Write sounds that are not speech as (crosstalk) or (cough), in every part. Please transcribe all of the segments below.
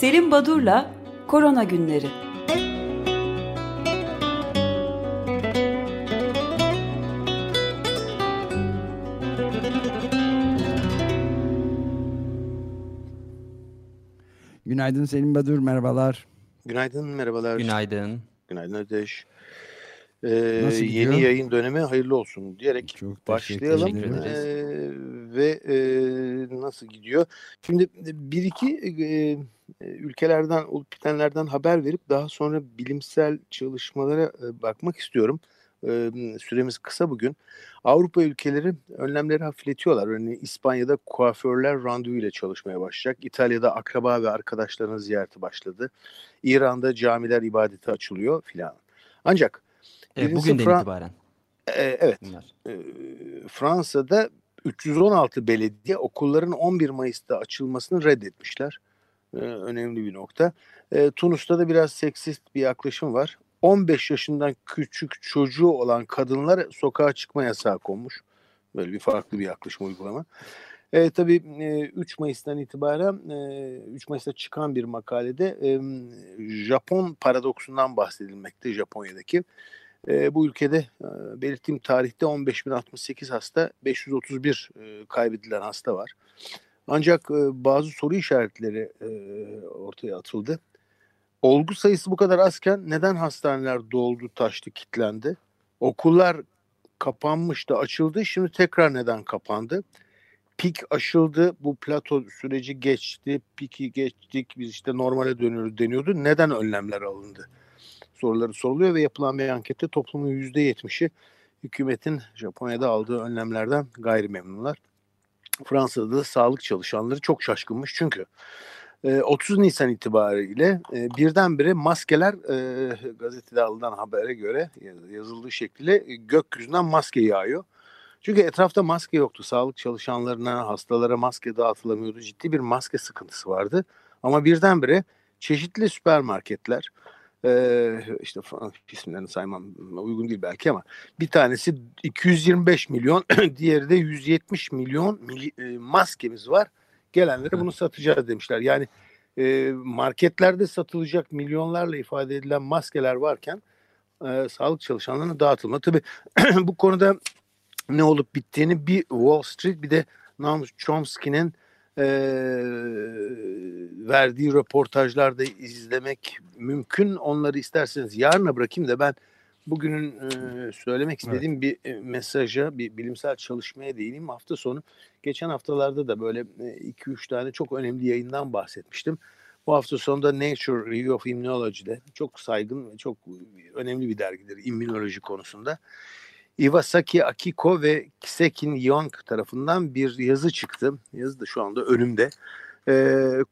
Selim Badur'la Korona Günleri. Günaydın Selim Badur, merhabalar. Günaydın, merhabalar. Günaydın. Günaydın Ateş. Ee, Nasıl gidiyor? yeni yayın dönemi hayırlı olsun diyerek Çok başlayalım. Ee, ve e, nasıl gidiyor? Şimdi bir iki e, ülkelerden, olup bitenlerden haber verip daha sonra bilimsel çalışmalara e, bakmak istiyorum. E, süremiz kısa bugün. Avrupa ülkeleri önlemleri hafifletiyorlar. Örneğin İspanya'da kuaförler randevu ile çalışmaya başlayacak. İtalya'da akraba ve arkadaşlarının ziyareti başladı. İran'da camiler ibadete açılıyor filan. Ancak Birincisi bugünden Fra- itibaren e, evet bunlar. e, Fransa'da 316 belediye okulların 11 Mayıs'ta açılmasını reddetmişler. E, önemli bir nokta. E, Tunus'ta da biraz seksist bir yaklaşım var. 15 yaşından küçük çocuğu olan kadınlar sokağa çıkma yasağı konmuş. Böyle bir farklı bir yaklaşım uygulama. E, tabii e, 3 Mayıs'tan itibaren e, 3 Mayıs'ta çıkan bir makalede e, Japon paradoksundan bahsedilmekte Japonya'daki. E, bu ülkede e, belirttiğim tarihte 15.068 hasta, 531 e, kaybedilen hasta var. Ancak e, bazı soru işaretleri e, ortaya atıldı. Olgu sayısı bu kadar azken neden hastaneler doldu, taştı, kilitlendi? Okullar kapanmıştı, açıldı. Şimdi tekrar neden kapandı? Pik aşıldı, bu plato süreci geçti, piki geçtik, biz işte normale dönüyoruz deniyordu. Neden önlemler alındı? Soruları soruluyor ve yapılan bir ankette toplumun %70'i hükümetin Japonya'da aldığı önlemlerden gayri memnunlar. Fransa'da da sağlık çalışanları çok şaşkınmış çünkü e, 30 Nisan itibariyle e, birdenbire maskeler e, gazetede alınan habere göre yaz- yazıldığı şekliyle e, gökyüzünden maske yağıyor. Çünkü etrafta maske yoktu. Sağlık çalışanlarına, hastalara maske dağıtılamıyordu. Ciddi bir maske sıkıntısı vardı. Ama birdenbire çeşitli süpermarketler, ee, işte falan isimlerini saymam uygun değil belki ama bir tanesi 225 milyon, (clears throat) diğeri de 170 milyon mili- e, maskemiz var. Gelenlere bunu satacağız demişler. Yani e, marketlerde satılacak milyonlarla ifade edilen maskeler varken e, sağlık çalışanlarına dağıtılma. Tabii (clears throat) bu konuda ne olup bittiğini bir Wall Street bir de Noam Chomsky'nin e, verdiği röportajlarda izlemek mümkün. Onları isterseniz yarına bırakayım da ben bugünün e, söylemek istediğim bir e, mesaja, bir bilimsel çalışmaya değineyim. Hafta sonu, geçen haftalarda da böyle 2-3 tane çok önemli yayından bahsetmiştim. Bu hafta sonunda Nature Review of Immunology'de çok saygın ve çok önemli bir dergidir immünoloji konusunda. Iwasaki Akiko ve Kisekin Young tarafından bir yazı çıktı. Yazı da şu anda önümde. Ee,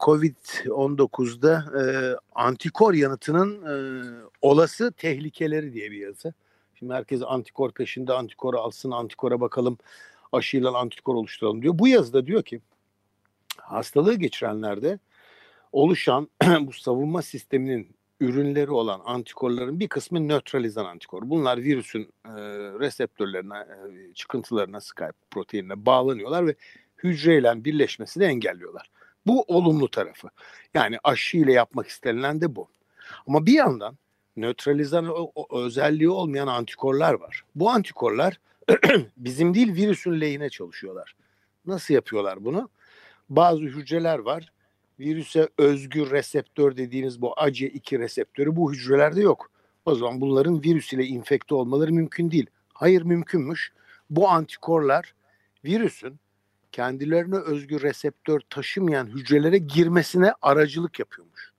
Covid-19'da e, antikor yanıtının e, olası tehlikeleri diye bir yazı. Şimdi herkes antikor peşinde antikor alsın, antikora bakalım, aşıyla antikor oluşturalım diyor. Bu yazıda diyor ki hastalığı geçirenlerde oluşan (clears throat) bu savunma sisteminin ürünleri olan antikorların bir kısmı nötralizan antikor. Bunlar virüsün e, reseptörlerine, e, çıkıntılarına, Skype proteinine bağlanıyorlar ve hücreyle birleşmesini engelliyorlar. Bu olumlu tarafı. Yani aşı ile yapmak istenilen de bu. Ama bir yandan nötralizan özelliği olmayan antikorlar var. Bu antikorlar (clears throat) bizim değil virüsün lehine çalışıyorlar. Nasıl yapıyorlar bunu? Bazı hücreler var virüse özgü reseptör dediğiniz bu AC2 reseptörü bu hücrelerde yok. O zaman bunların virüs ile infekte olmaları mümkün değil. Hayır mümkünmüş. Bu antikorlar virüsün kendilerine özgü reseptör taşımayan hücrelere girmesine aracılık yapıyormuş.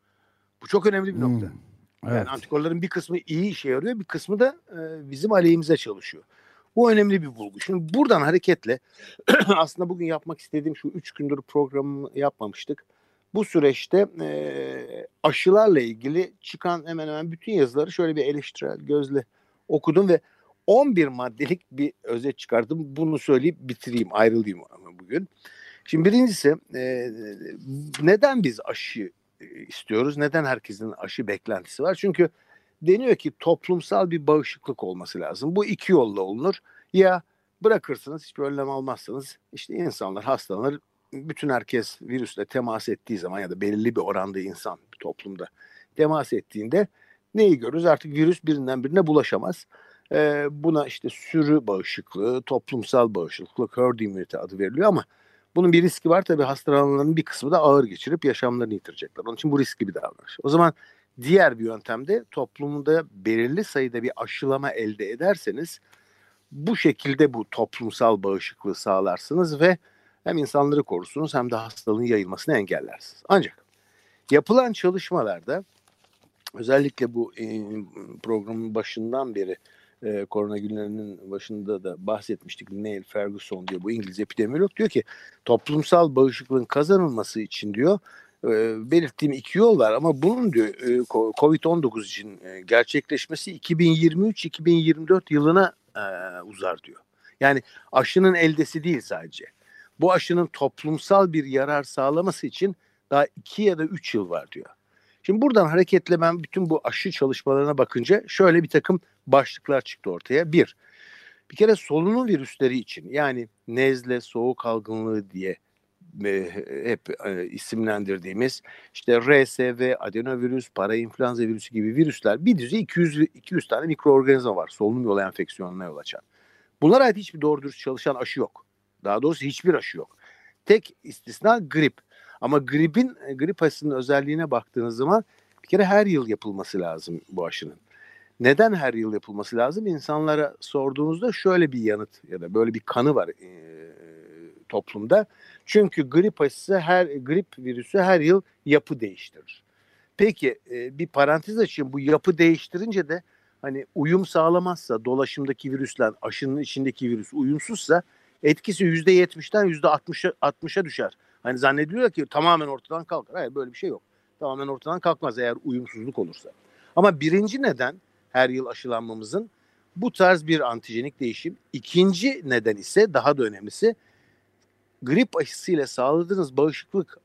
Bu çok önemli bir nokta. Hmm, Evet. Yani antikorların bir kısmı iyi işe yarıyor, bir kısmı da e, bizim aleyhimize çalışıyor. Bu önemli bir bulgu. Şimdi buradan hareketle (clears throat) aslında bugün yapmak istediğim şu üç gündür programı yapmamıştık. Bu süreçte e, aşılarla ilgili çıkan hemen hemen bütün yazıları şöyle bir eleştirel gözle okudum ve 11 maddelik bir özet çıkardım. Bunu söyleyip bitireyim, ayrılayım bugün. Şimdi birincisi e, neden biz aşı istiyoruz? Neden herkesin aşı beklentisi var? Çünkü deniyor ki toplumsal bir bağışıklık olması lazım. Bu iki yolla olunur. Ya bırakırsınız hiçbir önlem almazsanız işte insanlar hastalanır bütün herkes virüsle temas ettiği zaman ya da belirli bir oranda insan bir toplumda temas ettiğinde neyi görürüz? Artık virüs birinden birine bulaşamaz. Ee, buna işte sürü bağışıklığı, toplumsal bağışıklık, herd immunity adı veriliyor ama bunun bir riski var. Tabii hastalananların bir kısmı da ağır geçirip yaşamlarını yitirecekler. Onun için bu riskli bir davranış. O zaman diğer bir yöntemde toplumda belirli sayıda bir aşılama elde ederseniz bu şekilde bu toplumsal bağışıklığı sağlarsınız ve hem insanları korursunuz hem de hastalığın yayılmasını engellersiniz. Ancak yapılan çalışmalarda özellikle bu e, programın başından beri e, korona günlerinin başında da bahsetmiştik. Neil Ferguson diyor bu İngiliz epidemiyolog diyor ki toplumsal bağışıklığın kazanılması için diyor e, belirttiğim iki yol var ama bunun diyor e, Covid-19 için e, gerçekleşmesi 2023-2024 yılına e, uzar diyor. Yani aşının eldesi değil sadece. Bu aşının toplumsal bir yarar sağlaması için daha iki ya da üç yıl var diyor. Şimdi buradan hareketle ben bütün bu aşı çalışmalarına bakınca şöyle bir takım başlıklar çıktı ortaya. Bir, bir kere solunum virüsleri için yani nezle, soğuk algınlığı diye e, hep e, isimlendirdiğimiz işte RSV, adenovirüs, parainfluenza virüsü gibi virüsler bir düzey 200 200 tane mikroorganizma var solunum yolu enfeksiyonuna yol açan. Bunlara ait hiçbir doğru dürüst çalışan aşı yok. Daha doğrusu hiçbir aşı yok. Tek istisna grip. Ama gripin grip aşısının özelliğine baktığınız zaman bir kere her yıl yapılması lazım bu aşının. Neden her yıl yapılması lazım? İnsanlara sorduğunuzda şöyle bir yanıt ya da böyle bir kanı var e, toplumda. Çünkü grip aşısı her grip virüsü her yıl yapı değiştirir. Peki e, bir parantez açayım. Bu yapı değiştirince de hani uyum sağlamazsa dolaşımdaki virüsler aşının içindeki virüs uyumsuzsa etkisi %70'den %60'a 60'a düşer. Hani zannediliyor ki tamamen ortadan kalkar. Hayır böyle bir şey yok. Tamamen ortadan kalkmaz eğer uyumsuzluk olursa. Ama birinci neden her yıl aşılanmamızın bu tarz bir antijenik değişim. İkinci neden ise daha da önemlisi grip aşısıyla sağladığınız bağışıklık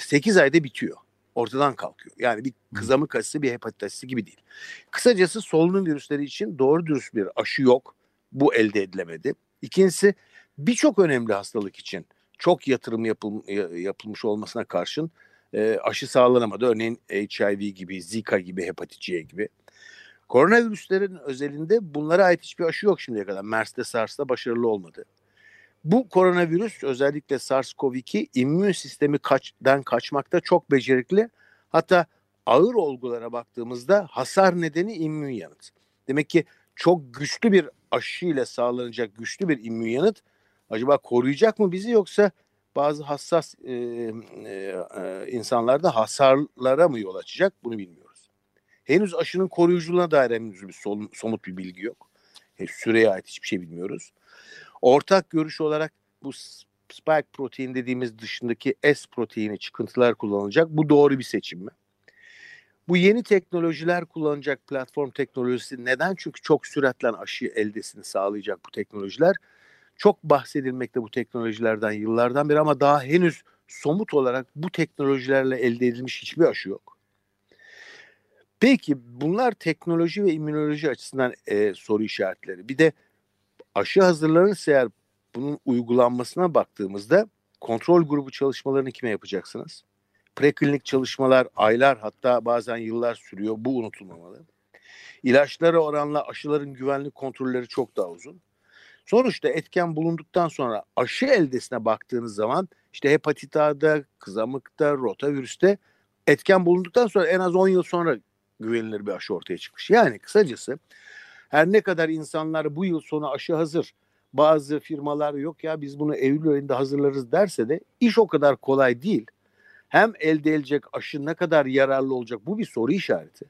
8 ayda bitiyor. Ortadan kalkıyor. Yani bir kızamık aşısı bir hepatit aşısı gibi değil. Kısacası solunum virüsleri için doğru dürüst bir aşı yok. Bu elde edilemedi. İkincisi birçok önemli hastalık için çok yatırım yapıl, yapılmış olmasına karşın e, aşı sağlanamadı. Örneğin HIV gibi, Zika gibi, hepatit C gibi. Koronavirüslerin özelinde bunlara ait hiçbir aşı yok şimdiye kadar. MERS'te, SARS'ta başarılı olmadı. Bu koronavirüs özellikle SARS-CoV-2 immün sistemi kaçtan kaçmakta çok becerikli. Hatta ağır olgulara baktığımızda hasar nedeni immün yanıt. Demek ki çok güçlü bir aşı ile sağlanacak güçlü bir immün yanıt acaba koruyacak mı bizi yoksa bazı hassas e, e, insanlarda hasarlara mı yol açacak bunu bilmiyoruz. Henüz aşının koruyuculuğuna dair henüz bir somut bir bilgi yok. Süreye ait hiçbir şey bilmiyoruz. Ortak görüş olarak bu spike protein dediğimiz dışındaki S proteini çıkıntılar kullanılacak. Bu doğru bir seçim mi? Bu yeni teknolojiler kullanacak platform teknolojisi neden? Çünkü çok süratle aşı eldesini sağlayacak bu teknolojiler. Çok bahsedilmekte bu teknolojilerden yıllardan beri ama daha henüz somut olarak bu teknolojilerle elde edilmiş hiçbir aşı yok. Peki bunlar teknoloji ve immünoloji açısından e, soru işaretleri. Bir de aşı hazırlanırsa eğer bunun uygulanmasına baktığımızda kontrol grubu çalışmalarını kime yapacaksınız? Preklinik çalışmalar aylar hatta bazen yıllar sürüyor. Bu unutulmamalı. İlaçlara oranla aşıların güvenlik kontrolleri çok daha uzun. Sonuçta etken bulunduktan sonra aşı eldesine baktığınız zaman işte hepatit A'da, kızamıkta, rotavirüste etken bulunduktan sonra en az 10 yıl sonra güvenilir bir aşı ortaya çıkmış. Yani kısacası her ne kadar insanlar bu yıl sonu aşı hazır, bazı firmalar yok ya biz bunu Eylül ayında hazırlarız derse de iş o kadar kolay değil. Hem elde edilecek aşı ne kadar yararlı olacak bu bir soru işareti.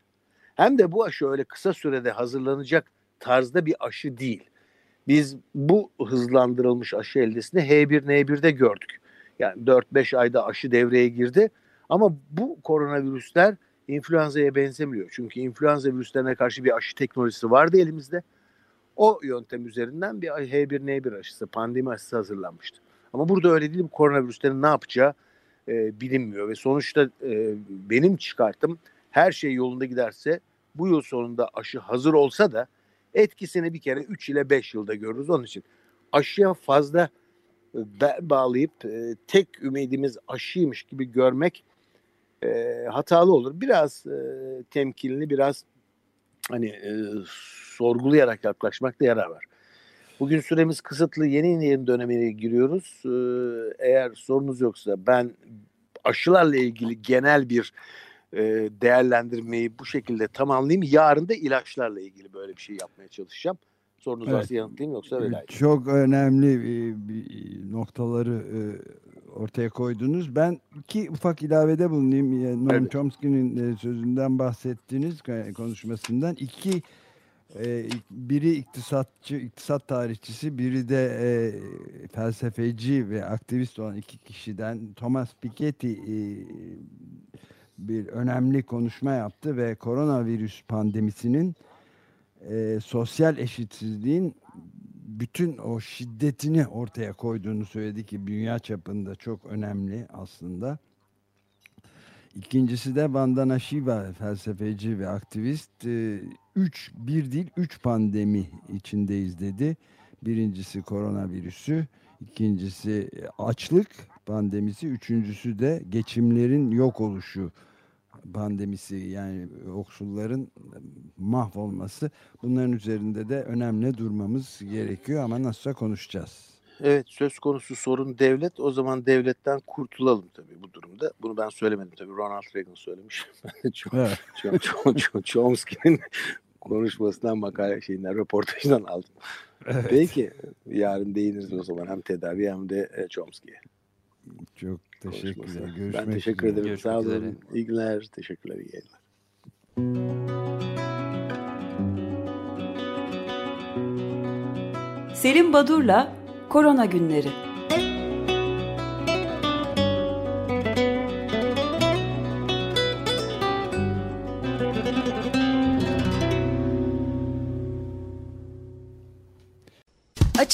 Hem de bu aşı öyle kısa sürede hazırlanacak tarzda bir aşı değil. Biz bu hızlandırılmış aşı eldesini H1N1'de gördük. Yani 4-5 ayda aşı devreye girdi. Ama bu koronavirüsler influenza'ya benzemiyor. Çünkü influenza virüslerine karşı bir aşı teknolojisi vardı elimizde. O yöntem üzerinden bir H1N1 aşısı, pandemi aşısı hazırlanmıştı. Ama burada öyle değil. Bu koronavirüslerin ne yapacağı e, bilinmiyor ve sonuçta e, benim çıkarttım her şey yolunda giderse bu yıl sonunda aşı hazır olsa da etkisini bir kere 3 ile 5 yılda görürüz. Onun için aşıya fazla bağlayıp e, tek ümidimiz aşıymış gibi görmek e, hatalı olur. Biraz e, temkinli, biraz hani e, sorgulayarak yaklaşmakta yarar var. Bugün süremiz kısıtlı yeni yeni dönemine giriyoruz. E, eğer sorunuz yoksa ben aşılarla ilgili genel bir e, değerlendirmeyi bu şekilde tamamlayayım. Yarın da ilaçlarla ilgili böyle bir şey yapmaya çalışacağım. Sorunuz evet. varsa yanıtlayayım yoksa veda Çok önemli noktaları ortaya koydunuz. Ben iki ufak ilavede bulunayım. Noam evet. Chomsky'nin sözünden bahsettiğiniz konuşmasından. iki biri iktisatçı, iktisat tarihçisi, biri de felsefeci ve aktivist olan iki kişiden Thomas Piketty bir önemli konuşma yaptı ve koronavirüs pandemisinin e, sosyal eşitsizliğin bütün o şiddetini ortaya koyduğunu söyledi ki dünya çapında çok önemli aslında. İkincisi de Vandana Shiva felsefeci ve aktivist. E, üç, bir değil üç pandemi içindeyiz dedi. Birincisi koronavirüsü, ikincisi açlık pandemisi, üçüncüsü de geçimlerin yok oluşu pandemisi yani yoksulların mahvolması bunların üzerinde de önemli durmamız gerekiyor ama nasılsa konuşacağız. Evet söz konusu sorun devlet o zaman devletten kurtulalım tabii bu durumda. Bunu ben söylemedim tabii Ronald Reagan söylemiş. (laughs) Chomsky'nin konuşmasından makale şeyinden röportajından aldım. Evet. Peki yarın değiniriz o zaman hem tedavi hem de e, Chomsky'ye. Çok teşekkürler. Görüşmek ben teşekkür ederim. Görüşmek Sağ olun. Üzere. İyi günler. Teşekkürler. İyi yayınlar. Selim Badur'la Korona Günleri